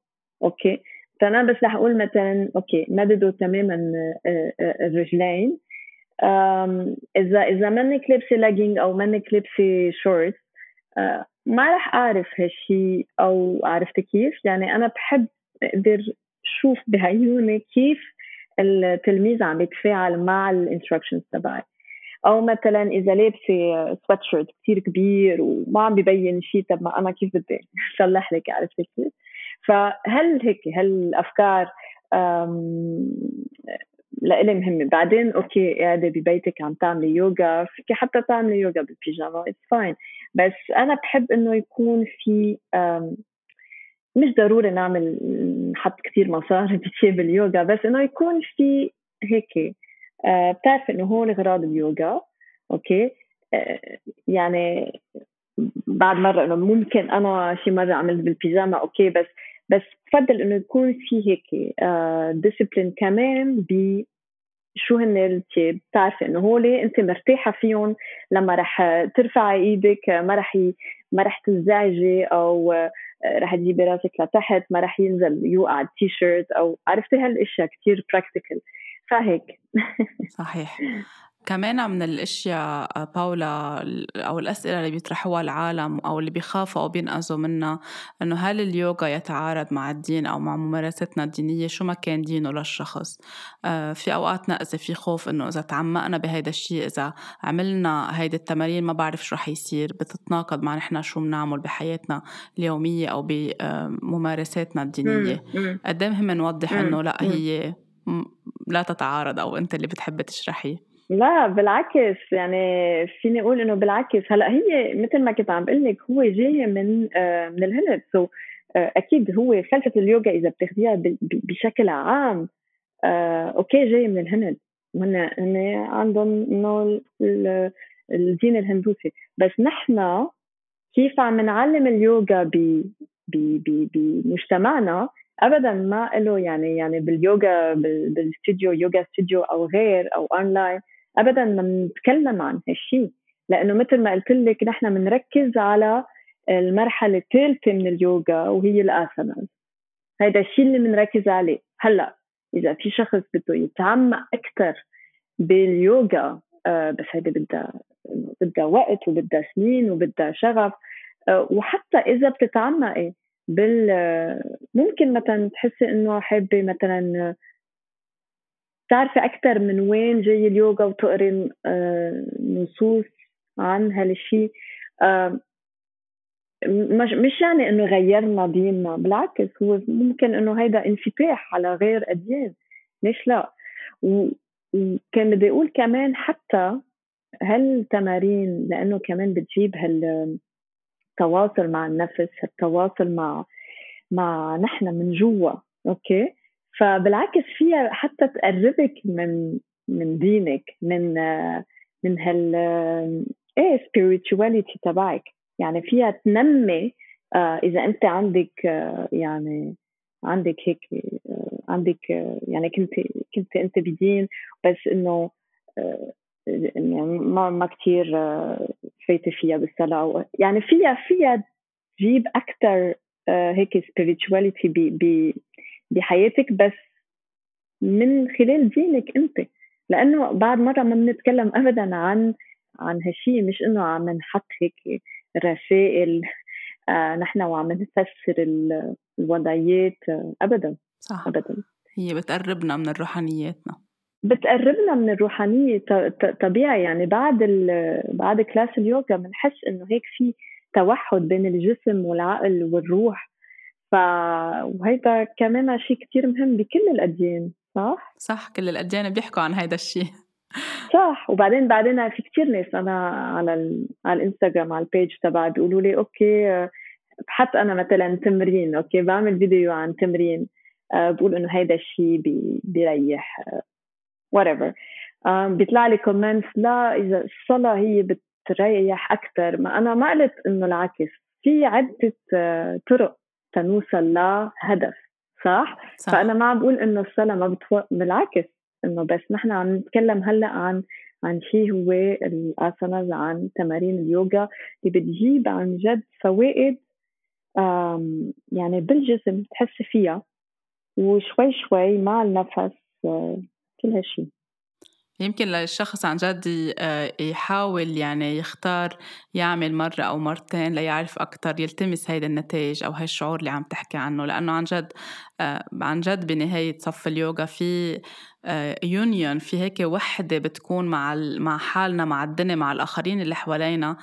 B: okay؟ فأنا بس رح أقول مثلا okay مددوا تماما آه، الرجلين. اذا إذا منك لابسه لاجينج أو منك لابسه شورت ما رح أعرف هالشيء أو عرفت كيف. يعني أنا بحب أقدر شوف بعيوني كيف التلميذ عم يتفاعل مع ال instructions تبعي. أو مثلا إذا لابسة سويت شيرت كثير كبير وما عم ببين شيء طب ما أنا كيف بدي؟ [laughs] صلح لك عرفت كيف؟ فهل هيك هالأفكار لإلي مهمة. بعدين okay قاعدة ببيتك عم تعملي يوغا. فيك حتى تعملي يوغا بالبيجاما it's fine بس أنا بحب إنه يكون في مش ضروري نعمل نحط كثير مصاري [laughs] بثياب اليوغا بس إنه يكون في هيك آه، بتعرف إنه هون اغراض اليوغا okay؟ آه، يعني بعد مرة إنه ممكن أنا شي مرة عملت بالبيجاما okay بس بس بفضل إنه يكون في هيك discipline آه، كمان ب شو هن التياب بتعرفي إنه هول انت مرتاحة فيهم لما رح ترفعي إيدك ما رح ما رح تنزعجي أو آه، رح تجيبي راسك لتحت ما رح ينزل يوقع التي شيرت أو عرفتي هالأشياء كثير practical فهيك.
A: صحيح. [laughs] كمان من الأشياء باولا أو الأسئلة اللي بيطرحوها العالم أو اللي بيخافوا أو بينقذوا منها إنه هل اليوغا يتعارض مع الدين أو مع ممارستنا الدينية؟ شو ما كان دينه للشخص. آه، في أوقات نقزه في خوف إنه إذا تعمقنا بهيدا الشيء إذا عملنا هيدي التمارين ما بعرف شو رح يصير. بتتناقض مع نحن شو بنعمل بحياتنا اليومية أو بممارساتنا الدينية. قد إيه مهم نوضح إنه لا هي لا تتعارض أو أنت اللي بتحبي تشرحي
B: لا بالعكس يعني فيني أقول إنه بالعكس. هلأ هي مثل ما كنت عم بقول لك هو جاي من آه من الهند so آه أكيد هو فلسفه اليوغا إذا بتاخذيها بشكل عام. آه okay جاي من الهند هن هن عندهم إنه الدين الهندوسي. بس نحن كيف عم نعلم اليوغا بمجتمعنا؟ ابدا ما له يعني يعني باليوغا بالاستوديو yoga studio أو غير أو أونلاين. ابدا ما بنتكلم عن هالشيء لأنه مثل ما قلت لك نحن بنركز على المرحلة الثالثة من اليوغا وهي الاساناز هذا الشيء اللي بنركز عليه. هلأ إذا في شخص بده يتعمق أكثر باليوغا آه بس هيدي بدها بدها وقت وبدها سنين وبدها شغف آه وحتى إذا بتتعمقي بال ممكن مثلا تحسي إنه حابة مثلا تعرفي أكثر من وين جاي اليوغا وتقري آه، نصوص عن هالشيء آه، مش يعني إنه غيرنا ديننا بالعكس هو ممكن إنه هيدا انفتاح على غير أديان. ليش لا؟ وكان بدي أقول كمان حتى هالتمارين لأنه كمان بتجيب هالتواصل مع النفس التواصل مع مع نحن من جوا أوكي؟ فبالعكس فيها حتى تقربك من من دينك من من هال إيه spirituality تبعك. يعني فيها تنمي آه، إذا أنت عندك آه، يعني عندك هيك آه، عندك يعني كنت كنت أنت بدين بس إنه يعني ما ما كثير فايتة فيها بالصلاة يعني فيها فيها تجيب أكثر هيك spirituality بحياتك بس من خلال دينك أنت. لأنه بعد مرة ما بنتكلم ابدا عن عن هالشيء مش إنه عم نحط هيك رسائل آه نحن وعم نفسر الوضعيات ابدا
A: صح. ابدا. هي بتقربنا من روحانياتنا.
B: بتقربنا من الروحانية طبيعي. يعني بعد بعد class اليوغا بنحس إنه هيك في توحد بين الجسم والعقل والروح. ف وهيدا كمان شيء كتير مهم بكل الأديان صح؟
A: صح كل الأديان بيحكوا عن هيدا الشيء.
B: صح وبعدين بعدين في كتير ناس أنا على ال... على الإنستغرام على ال page تبعي بيقولوا لي okay بحط أنا مثلا تمرين okay بعمل فيديو عن تمرين آه، بقول إنه هيدا الشيء بي... بيريح whatever بيطلع لي comments لا إذا الصلاة هي بتريح أكثر ما أنا ما قلت إنه العكس في عدة آه، طرق تنوصل لهدف صح؟, صح. فأنا ما عم بقول إنه الصلاة ما بتو... بالعكس إنه بس نحن عم نتكلم هلأ عن عن شيء هو الآساناز عن تمارين اليوغا اللي بتجيب عن جد فوائد يعني بالجسم تحس فيها وشوي شوي مع النفس آه، كل هالشيء
A: يمكن للشخص عن جد آه، يحاول يعني يختار يعمل مرة أو مرتين ليعرف أكتر يلتمس هيدا النتائج أو هالشعور اللي عم تحكي عنه. لأنه عن جد آه، عن جد بنهاية صف اليوغا في يونيون في هيك وحدة بتكون مع مع حالنا مع الدنيا مع الآخرين اللي حوالينا.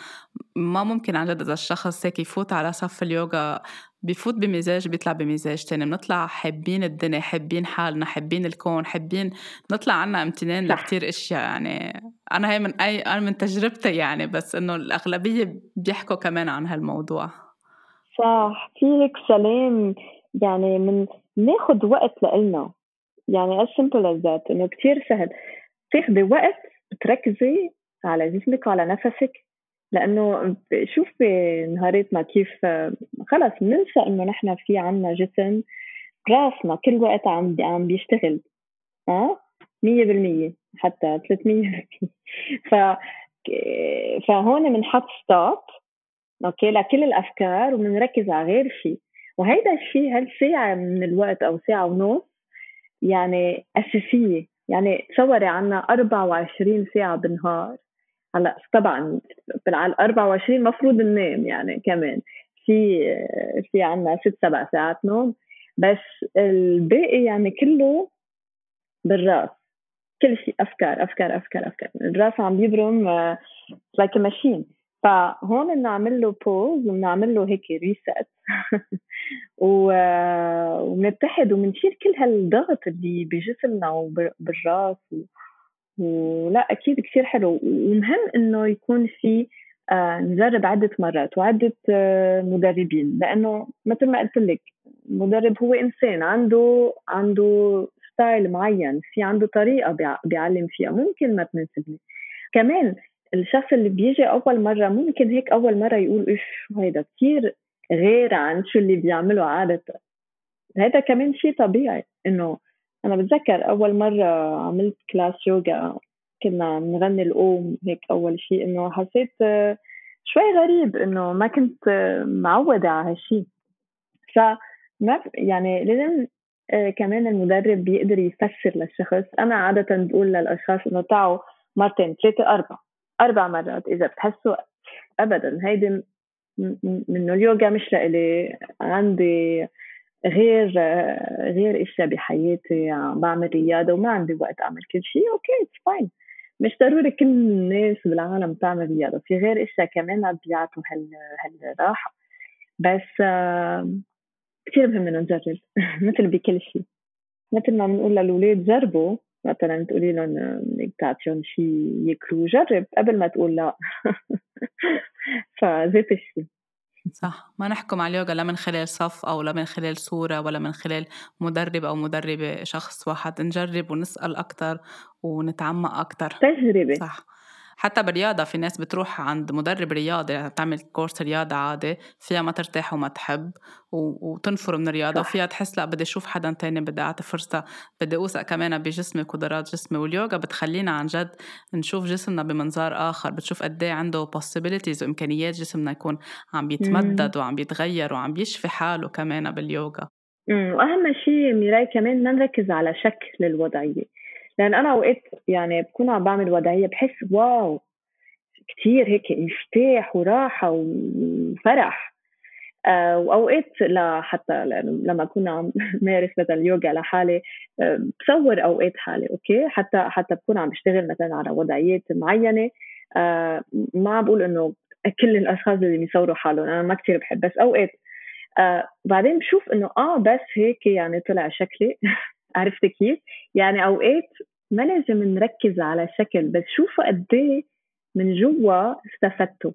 A: ما ممكن عن جد إذا الشخص هيك يفوت على صف اليوغا بفوت بمزاج بيطلع بمزاج تاني. بنطلع حابين الدنيا حابين حالنا حابين الكون حابين نطلع عنا امتنان لكتير أشياء. يعني أنا هي من أي أنا من تجربتي يعني بس إنه الأغلبية بيحكوا كمان عن هالموضوع.
B: صح. في هيك سلام. يعني من ناخد وقت لإلنا. يعني as simple as that. إنه كتير سهل. تاخدي وقت بتركزي على جسمك وعلى نفسك. لأنه شوف بنهاراتنا كيف خلص بننسى إنه نحن في عنا جسم راسنا كل وقت عم عم بيشتغل آه 100% حتى 300% [laughs] ف فهون بنحط stop okay لكل الأفكار وبنركز على غير شيء وهيدا الشيء هالساعه من الوقت أو ساعة ونص يعني أساسية. يعني تصوري عنا 24 ساعة بالنهار. هلأ طبعا بالعال 24 المفروض ننام يعني كمان. في في عنا ست سبع ساعات نوم. بس الباقي يعني كله بالراس. كل شيء أفكار أفكار أفكار أفكار. الراس عم بيبرم like machine فهون بنعمل له pause وبنعمل له هيك reset [laughs] وبنتحد وبنشيل كل هالضغط اللي بجسمنا وبالراس ولا أكيد كثير حلو. ومهم إنه يكون في آه نجرب عدة مرات وعدة آه مدربين. لأنه مثل ما قلت لك المدرب هو إنسان عنده عنده ستايل معين في عنده طريقة بيعلم فيها ممكن ما تناسبني. كمان الشخص اللي بيجي أول مرة ممكن هيك أول مرة يقول إيش هيدا كثير غير عن شو اللي بيعمله عادة. هذا كمان شيء طبيعي إنه أنا بتذكر أول مرة عملت كلاس يوغا. كنا نغني الأوم هيك أول شيء إنه حسيت شوي غريب إنه ما كنت معودة على هالشيء ف يعني لازم كمان المدرب بيقدر يفسر للشخص. أنا عادة بقول للأشخاص إنه تعوا مرتين ثلاثة أربع أربع مرات إذا بتحسوا أبدا. هيدي منه اليوغا مش لإلي. عندي غير غير اشياء بحياتي عم بعمل رياضة وما عندي وقت أعمل كل شيء okay it's fine مش ضروري كل الناس بالعالم تعمل رياضة في غير اشياء كمان بيعطوا هال هالراحة. بس كثير مهم إنه نجرب [laughs] مثل بكل شيء. مثل ما بنقول للاولاد جربوا مثلا تقولي لهم تعطيهم شيء ياكلوه جرب قبل ما تقول لا. [laughs] فذات الشيء
A: صح. ما نحكم على اليوغا لا من خلال صف أو لا من خلال صورة ولا من خلال مدرب أو مدربة شخص واحد. نجرب ونسأل أكتر ونتعمق أكتر.
B: تجربة.
A: صح. حتى بالرياضة في ناس بتروح عند مدرب رياضي يعني تعمل كورس رياضة عادي فيها ما ترتاح وما تحب وتنفر من الرياضة صح. وفيها تحس لا بدي أشوف حدا تاني بدي أعطي فرصة بدي أوثق كمان بجسمي قدرات جسمي واليوغا بتخلينا عن جد نشوف جسمنا بمنظار آخر بتشوف قد إيه عنده possibilities وإمكانيات جسمنا يكون عم بيتمدد وعم بيتغير وعم بيشفي حاله كمان باليوغا.
B: وأهم شيء ميراي كمان ما نركز على شكل الوضعية. لأن أنا أوقات يعني بكون عم بعمل وضعية بحس wow كثير هيك انفتاح وراحة وفرح. آه وأوقات لا حتى لما كنا عم [laughs] مارس مثلا اليوغا لحالي آه بصور أوقات حالي okay؟ حتى حتى بكون عم بشتغل مثلا على وضعيات معينة آه ما عم بقول إنه كل الأشخاص اللي بيصوروا حالهم أنا ما كثير بحب بس أوقات بعدين بشوف إنه آه بس هيك يعني طلع شكلي. [laughs] عرفت كيف؟ يعني أوقات ما لازم نركز على شكل بس شوفوا قد إيه من جوا استفدتوا.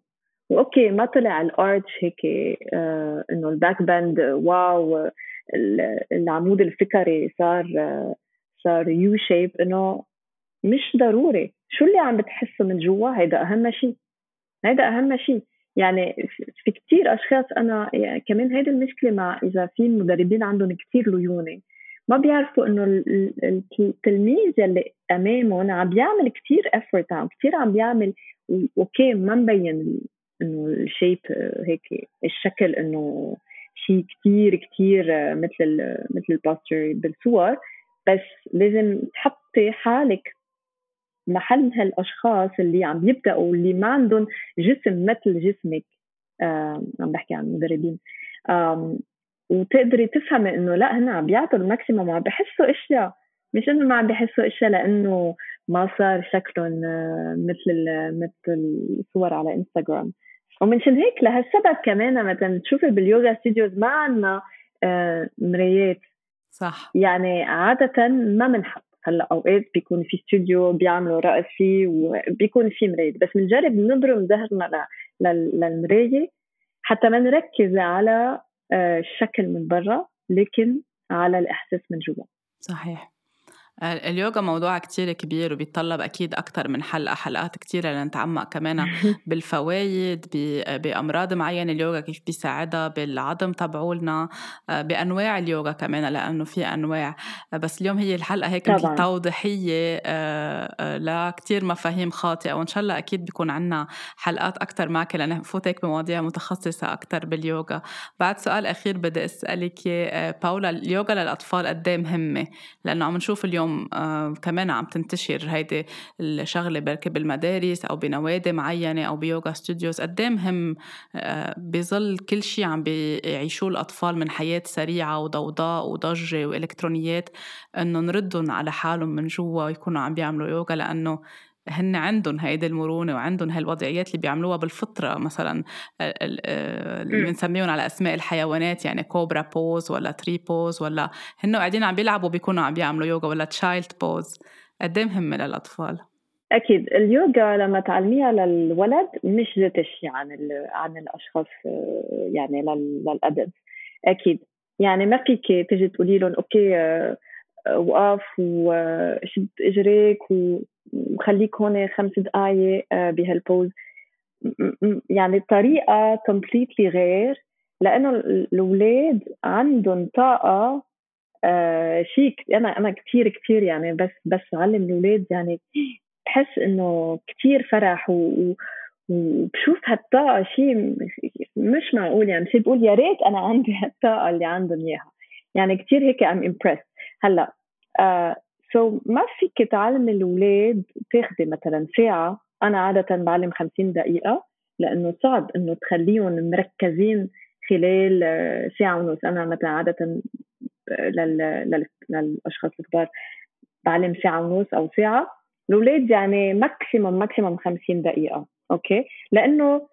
B: و okay ما طلع ال arch هيك آه إنه ال backbend wow العمود الفكري صار آه صار U shape إنه مش ضروري. شو اللي عم بتحسه من جوا؟ هيدا أهم شيء. هيدا أهم شيء. يعني في كثير أشخاص أنا يعني كمان هيدي المشكلة مع إذا في مدربين عندهم كثير ليونة. ما بيعرفوا إنه التلميذ يلي امامهم عم بيعمل كثير effort عم كثير عم بيعمل okay ما مبين إنه ال shape هيك الشكل إنه شيء كثير كثير مثل مثل ال poster بالصور بس لازم تحطي حالك محل هالأشخاص اللي عم بيبداوا واللي ما عندهم جسم مثل جسمك آه عم بحكي عن المدربين وتقدري تفهمي إنه لا هن عم بيعطوا ال maximum عم بحسوا إشياء. مش إنه ما عم بحسوا إشياء لإنه ما صار شكلهم مثل مثل الصور على انستغرام ومنشان هيك لهالسبب كمان مثلا تشوفي بال yoga studios ما عندنا آه، مرايات.
A: صح.
B: يعني عادة ما بنحط هلأ أوقات بيكون في استوديو بيعملوا رقص فيه وبيكون في مراية. بس بنجرب نبرم ظهرنا للمراية حتى ما نركز على آه، الشكل من برا لكن على الإحساس من جوا.
A: صحيح. اليوغا موضوع كتير كبير وبيتطلب أكيد أكتر من حلقة حلقات كتيرة لنتعمق كمان [laughs] بالفوايد بأمراض معينة. اليوغا كيف بيساعدها بالعظم تبعولنا آه، بأنواع اليوغا كمان لأنه في أنواع. بس اليوم هي الحلقة هيك مثل توضيحية آه، آه، لكتير مفاهيم خاطئة. وإن شاء الله أكيد بيكون عنا حلقات أكتر معك لنفوت هيك بمواضيع متخصصة أكتر باليوغا بعد سؤال أخير بدي أسألك باولا اليوغا للأطفال قد إيه مهمة؟ لأنه عم نشوف اليوم اليوم آه، كمان عم تنتشر هيدي الشغلة بركي بالمدارس أو بنوادي معينة أو بيوغا studios. قد إيه مهم آه، بظل كل شيء عم بيعيشوه الأطفال من حياة سريعة وضوضاء وضجة وإلكترونيات إنه نردهم على حالهم من جوا ويكونوا عم بيعملوا يوغا لأنه هن عندهم هيدي المرونة وعندهم هالوضعيات اللي بيعملوها بالفطرة مثلا اللي بنسميهم على أسماء الحيوانات يعني cobra pose ولا tree pose ولا هن قاعدين عم بيلعبوا بيكونوا عم بيعملوا يوغا ولا child pose قد إيه مهمه للأطفال؟
B: أكيد. اليوغا لما تعلميها للولد مش ذات الشيء عن عن الأشخاص يعني للأدب. أكيد. يعني ما فيك تجي تقولي لهم okay آه، وقف وشد إجريك وخليك هون خمس دقائق آه، بهال pose يعني الطريقة completely غير لأنه الأولاد عندهم طاقة آه شيء أنا أنا كثير كثير يعني بس بس علم الأولاد يعني بحس إنه كثير فرح و وبشوف هالطاقة شيء مش معقول. يعني شيء بقول يا ريت أنا عندي هالطاقة اللي عندهم إياها. يعني كثير هيك إم impressed هلأ آه so so ما فيك تعلمي الاولاد تاخذي مثلا ساعة. أنا عادة بعلم 50 دقيقة لأنه صعب إنه تخليهم مركزين خلال آه، ساعة ونص. أنا مثلا عادة آه، لل... للأشخاص الكبار بعلم ساعة ونص أو ساعة. الاولاد يعني maximum maximum 50 دقيقة. okay؟ لأنه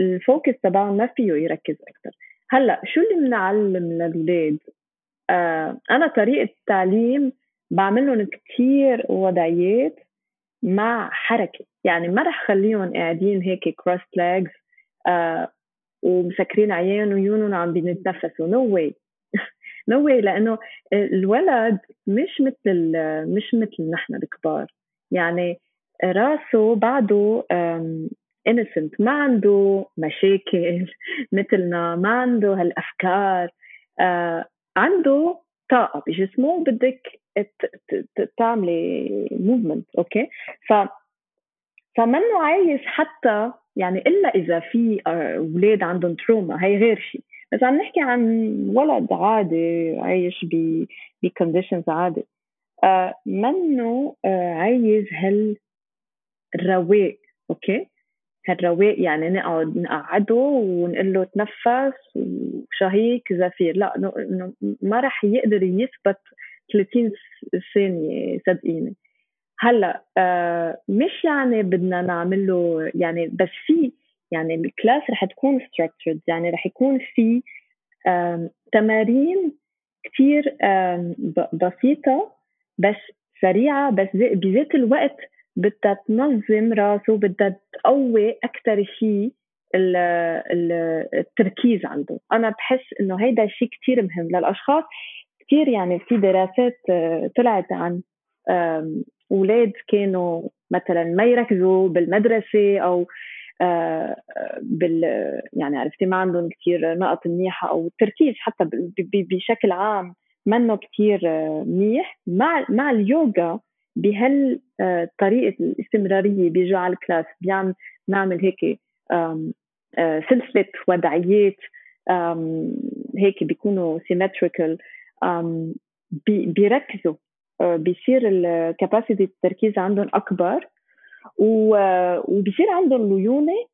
B: ال focus تبعهم ما فيه يركز أكثر هلأ شو اللي بنعلم للاولاد آه أنا طريقة تعليم بعمل لهم كثير وضعيات مع حركة. يعني ما رح خليهم قاعدين هيك cross legs آه ومسكرين عيان وعيونهم عم بيتنفسوا. no way no way لأنه الولد مش مثل مش مثل نحن الكبار. يعني راسه بعده innocent ما عنده مشاكل [laughs] مثلنا ما عنده هالأفكار. آه عنده طاقة بجسمه بدك تعملي movement okay ف فمنه عايز حتى يعني إلا إذا في أولاد عندهم trauma هي غير شيء بس عم نحكي عن ولد عادي عايش ب ب conditions عادي. آه منه آه عايز هال الرواق okay هالرواق يعني نقعد نقعده ونقول له تنفس وشهيق زفير. لا ما راح يقدر يثبت 30 ثانية صدقيني هلا آه مش يعني بدنا نعمل له يعني بس في يعني الكلاس رح تكون structured يعني رح يكون في تمارين كثير بسيطة بس سريعة بس بذات الوقت بدها تنظم راسه بدها تقوي أكثر شيء التركيز عنده. أنا بحس إنه هيدا شيء كثير مهم للأشخاص. كثير يعني في دراسات آه، طلعت عن أولاد كانوا مثلا ما يركزوا بالمدرسة أو آه، بال يعني عرفتي ما عندهم كثير نقط منيحة أو التركيز حتى بشكل عام منه كثير آه، منيح. مع مع اليوغا بهالطريقه الاستمرارية بيجوا على الكلاس بيعمل نعمل هيك سلسلة وضعيات هيك بيكونوا سيمتريكال بيركزوا بيصير الكاباسيتي التركيز عندهم أكبر وبصير عندهم ليونة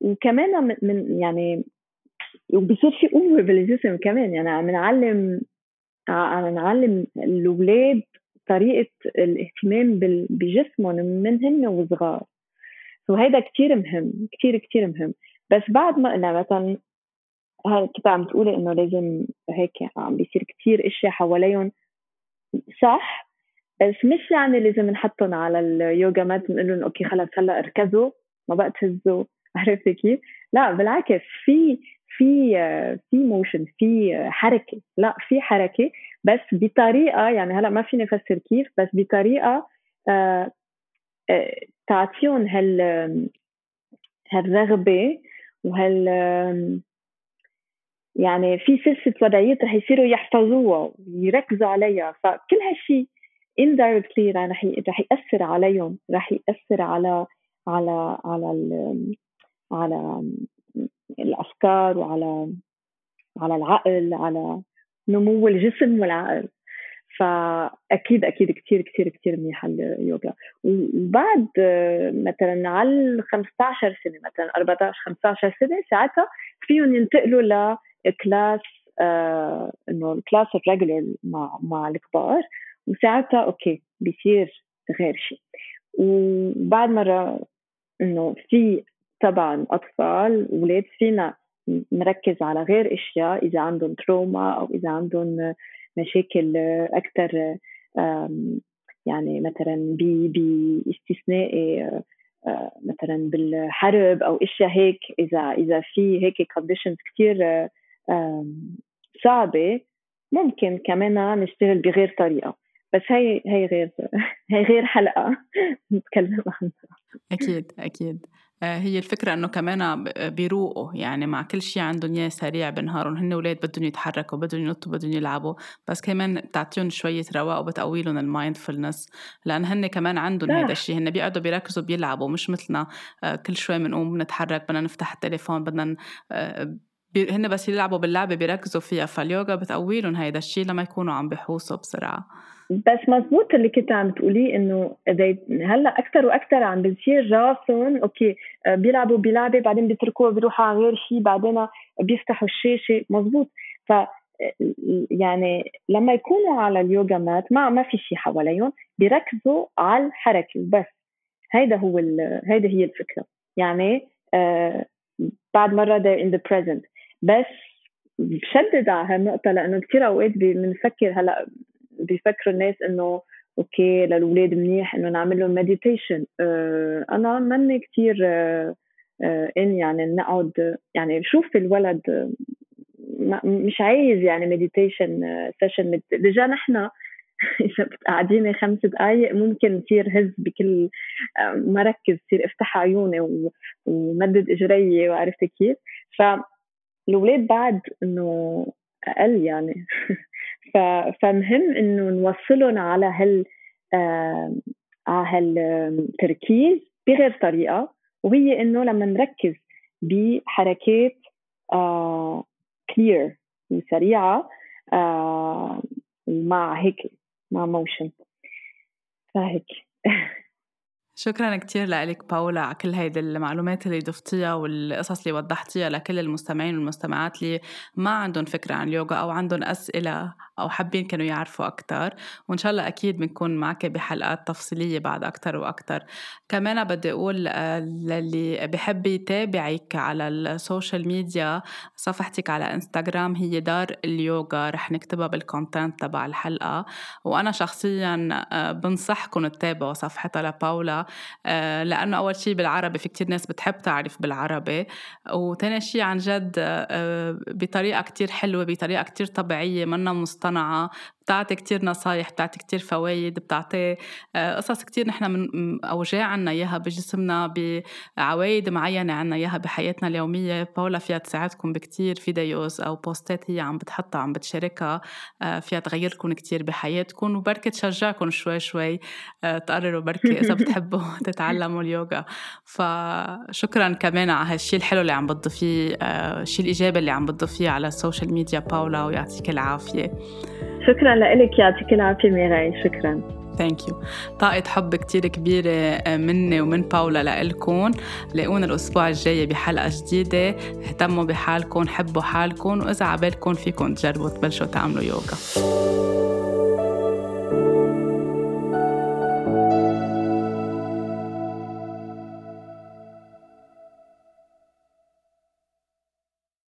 B: وكمان من يعني وبصير في قوه بالجسم كمان. يعني عم نعلم عم نعلم الأولاد طريقة الاهتمام بجسمهم من هن وصغار. وهيدا كتير مهم كتير كتير مهم. بس بعد ما قلنا مثلا كنت عم تقولي إنه لازم هيك عم بيصير كتير إشياء حواليهم؟ صح بس مش يعني لازم نحطهم على اليوجا mat نقول لهم okay خلص هلأ اركزوا ما بقى تهزوا. [laughs] عرفتي كيف؟ لا بالعكس في في في motion في حركة. لا في حركة بس بطريقة يعني هلأ ما فيني أفسر كيف بس بطريقة آه، آه، تعطيهم هال هالرغبة وهال يعني في سلسلة وضعيات رح يصيروا يحفظوها ويركزوا عليها. فكل هالشيء indirectly رح رح يأثر عليهم رح يأثر على على على على الأفكار وعلى على العقل على نمو الجسم والعقل. فاكيد أكيد كثير كثير كثير منيحه اليوغا وبعد مثلا على 15 سنة مثلا 14 15 سنة ساعتها فيهم ينتقلوا ل class آه إنه ال class ال regular مع مع الكبار وساعتها okay بيصير غير شيء وبعد مرة إنه في طبعا أطفال أولاد فينا نركز على غير أشياء إذا عندهم trauma أو إذا عندهم مشاكل أكثر يعني مثلا باستثناء مثلا بالحرب أو أشياء هيك. إذا إذا في هيك conditions كثير صعبة. ممكن كمان نشتغل بغير طريقة. بس هي هي غير [laughs] هي غير حلقة. [laughs] نتكلم عنها.
A: أكيد أكيد. آه، هي الفكرة إنه كمان بيروقوا. يعني مع كل شيء عندهم إياه سريع بنهارهم. هن أولاد بدهم يتحركوا بدهم ينطوا بدهم يلعبوا. بس كمان بتعطيهم شوية رواق وبتقوي لهم المايندفولنس. لأن هن كمان عندهم هذا الشيء هن بيقعدوا بيركزوا بيلعبوا. مش مثلنا آه، كل شوي بنقوم بنتحرك بدنا نفتح التليفون بدنا هن بس يلعبوا باللعبة بيركزوا فيها فاليوغا بتقوي لهم هيدا الشيء لما يكونوا عم بحوصوا بسرعة.
B: بس مزبوط اللي كنت عم تقوليه إنه هلأ أكثر وأكثر عم بيصير راسهم أوكي آه، بيلعبوا بلعبة بعدين بيتركوها بيروحوا على غير شيء بعدين بيفتحوا الشاشة مزبوط ف يعني لما يكونوا على اليوغا مات ما ما في شيء حواليهم بيركزوا على الحركة بس هيدا هو هيدا هي الفكرة. يعني آه بعد مرة they're in the present. بس بشدد على هالنقطة لأنه كثير أوقات بنفكر هلأ بيفكروا الناس إنه okay للأولاد منيح إنه نعمل لهم meditation أه أنا ماني كثير أه أه إن يعني نقعد يعني شوف الولد مش عايز يعني meditation session déjà نحن [laughs] إذا قاعدين خمس دقائق ممكن تصير هز بكل آه، ما ركز تصير افتح عيوني ومدد إجري وعرفت كيف؟ فالاولاد بعد إنه أقل يعني. [laughs] فمهم إنه نوصلهم على هال آه على هالتركيز بغير طريقة. وهي إنه لما نركز بحركات آه clear وسريعة آه مع هيك مع motion فهيك. [laughs]
A: شكرا كثير لك باولا على كل هيدي المعلومات اللي ضفتيها والقصص اللي وضحتيها لكل المستمعين والمستمعات اللي ما عندهم فكرة عن اليوغا أو عندهم أسئلة أو حابين كانوا يعرفوا أكتر. وإن شاء الله أكيد بنكون معك بحلقات تفصيلية بعد أكتر وأكتر. كمان بدي أقول آه، للي بحب يتابعك على ال social media صفحتك على إنستغرام هي دار اليوغا. رح نكتبها بال content تبع الحلقة. وأنا شخصيا آه، بنصحكم تتابعوا صفحتها لباولا. لأنه أول شيء بالعربي في كتير ناس بتحب تعرف بالعربي. وتاني شيء عن جد بطريقة كتير حلوة بطريقة كتير طبيعية منا مصطنعة. بتعطي كتير نصايح بتعطي كتير فوايد بتعطي آه، قصص كتير نحن من أوجاع عنا إياها بجسمنا بعوايد معينة عنا إياها بحياتنا اليومية. باولا فيها تساعدكم بكتير videos أو بوستات هي عم بتحطها عم بتشاركها آه، فيها تغير لكم كتير بحياتكم. وبركة تشجعكم شوي شوي آه، تقرروا بركة إذا [laughs] بتحبوا [laughs] تتعلموا اليوغا. فشكرا كمان على هالشيء الحلو اللي عم بتضيفيه الشيء الإيجابي اللي عم بتضيفيه على السوشيال ميديا باولا ويعطيك العافية.
B: شكرا لك يعطيك العافية ميراي شكرا.
A: thank you طاقة حب كتير كبيرة آه، مني ومن باولا لإلكم لاقونا الأسبوع الجاي بحلقة جديدة. اهتموا بحالكم حبوا حالكم وإذا عبالكم فيكم تجربوا تبلشوا تعملوا يوغا.